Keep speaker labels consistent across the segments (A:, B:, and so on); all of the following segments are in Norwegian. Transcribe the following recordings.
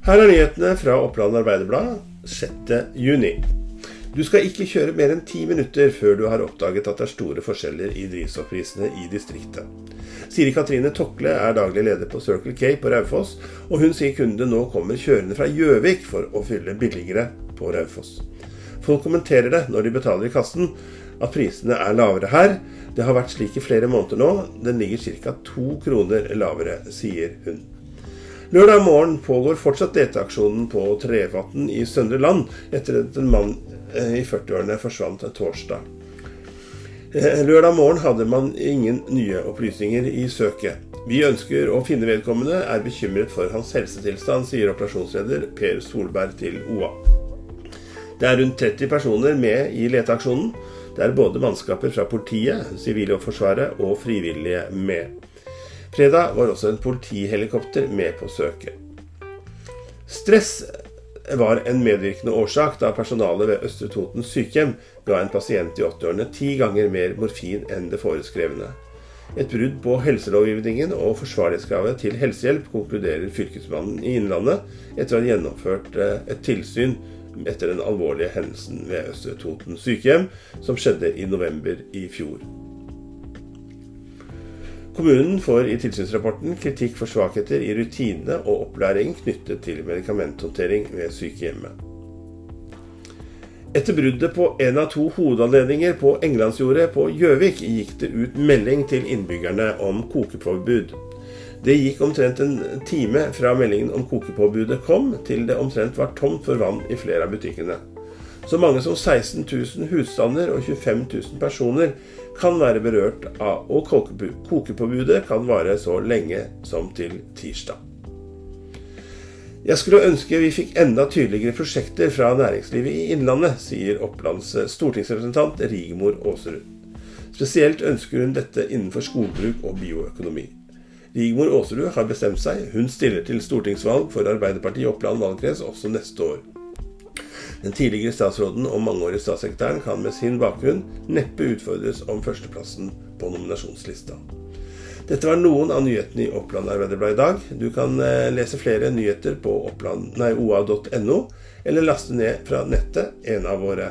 A: Her er nyhetene fra Oppland Arbeiderblad 6.6. Du skal ikke kjøre mer enn ti minutter før du har oppdaget at det er store forskjeller i drivstoffprisene i distriktet. Siri Katrine Tokle er daglig leder på Circle K på Raufoss, og hun sier kundene nå kommer kjørende fra Gjøvik for å fylle billigere på Raufoss. Folk kommenterer det når de betaler i kassen, at prisene er lavere her. Det har vært slik i flere måneder nå. Den ligger ca. to kroner lavere, sier hun. Lørdag morgen pågår fortsatt leteaksjonen på Trevatn i Søndre Land etter at en mann eh, i 40-årene forsvant torsdag. Eh, lørdag morgen hadde man ingen nye opplysninger i søket. Vi ønsker å finne vedkommende, er bekymret for hans helsetilstand, sier operasjonsleder Per Solberg til OA. Det er rundt 30 personer med i leteaksjonen. Det er både mannskaper fra politiet, Sivilforsvaret og frivillige med. Fredag var også en politihelikopter med på søket. Stress var en medvirkende årsak da personalet ved Østre Toten sykehjem ga en pasient i 80-årene ti ganger mer morfin enn det foreskrevne. Et brudd på helselovgivningen og forsvarlighetskravet til helsehjelp konkluderer Fylkesmannen i Innlandet etter å ha gjennomført eh, et tilsyn etter den alvorlige hendelsen ved Østre Toten sykehjem, som skjedde i november i fjor. Kommunen får i tilsynsrapporten kritikk for svakheter i rutinene og opplæring knyttet til medikamenthåndtering ved sykehjemmet. Etter bruddet på en av to hovedanledninger på Englandsjordet på Gjøvik gikk det ut melding til innbyggerne om kokepåbud. Det gikk omtrent en time fra meldingen om kokepåbudet kom, til det omtrent var tomt for vann i flere av butikkene. Så mange som 16 000 husstander og 25 000 personer kan være berørt av, og kokepåbudet kan vare så lenge som til tirsdag. Jeg skulle ønske vi fikk enda tydeligere prosjekter fra næringslivet i Innlandet, sier Opplands stortingsrepresentant Rigmor Aasrud. Spesielt ønsker hun dette innenfor skogbruk og bioøkonomi. Rigmor Aasrud har bestemt seg. Hun stiller til stortingsvalg for Arbeiderpartiet i Oppland valgkrets også neste år. Den tidligere statsråden og mangeårige statssekretæren kan med sin bakgrunn neppe utfordres om førsteplassen på nominasjonslista. Dette var noen av nyhetene i Oppland Arbeiderblad i dag. Du kan eh, lese flere nyheter på oa.no, eller laste ned fra nettet en av våre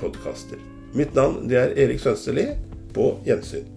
A: podkaster. Mitt navn er Erik Sønsteli. På gjensyn.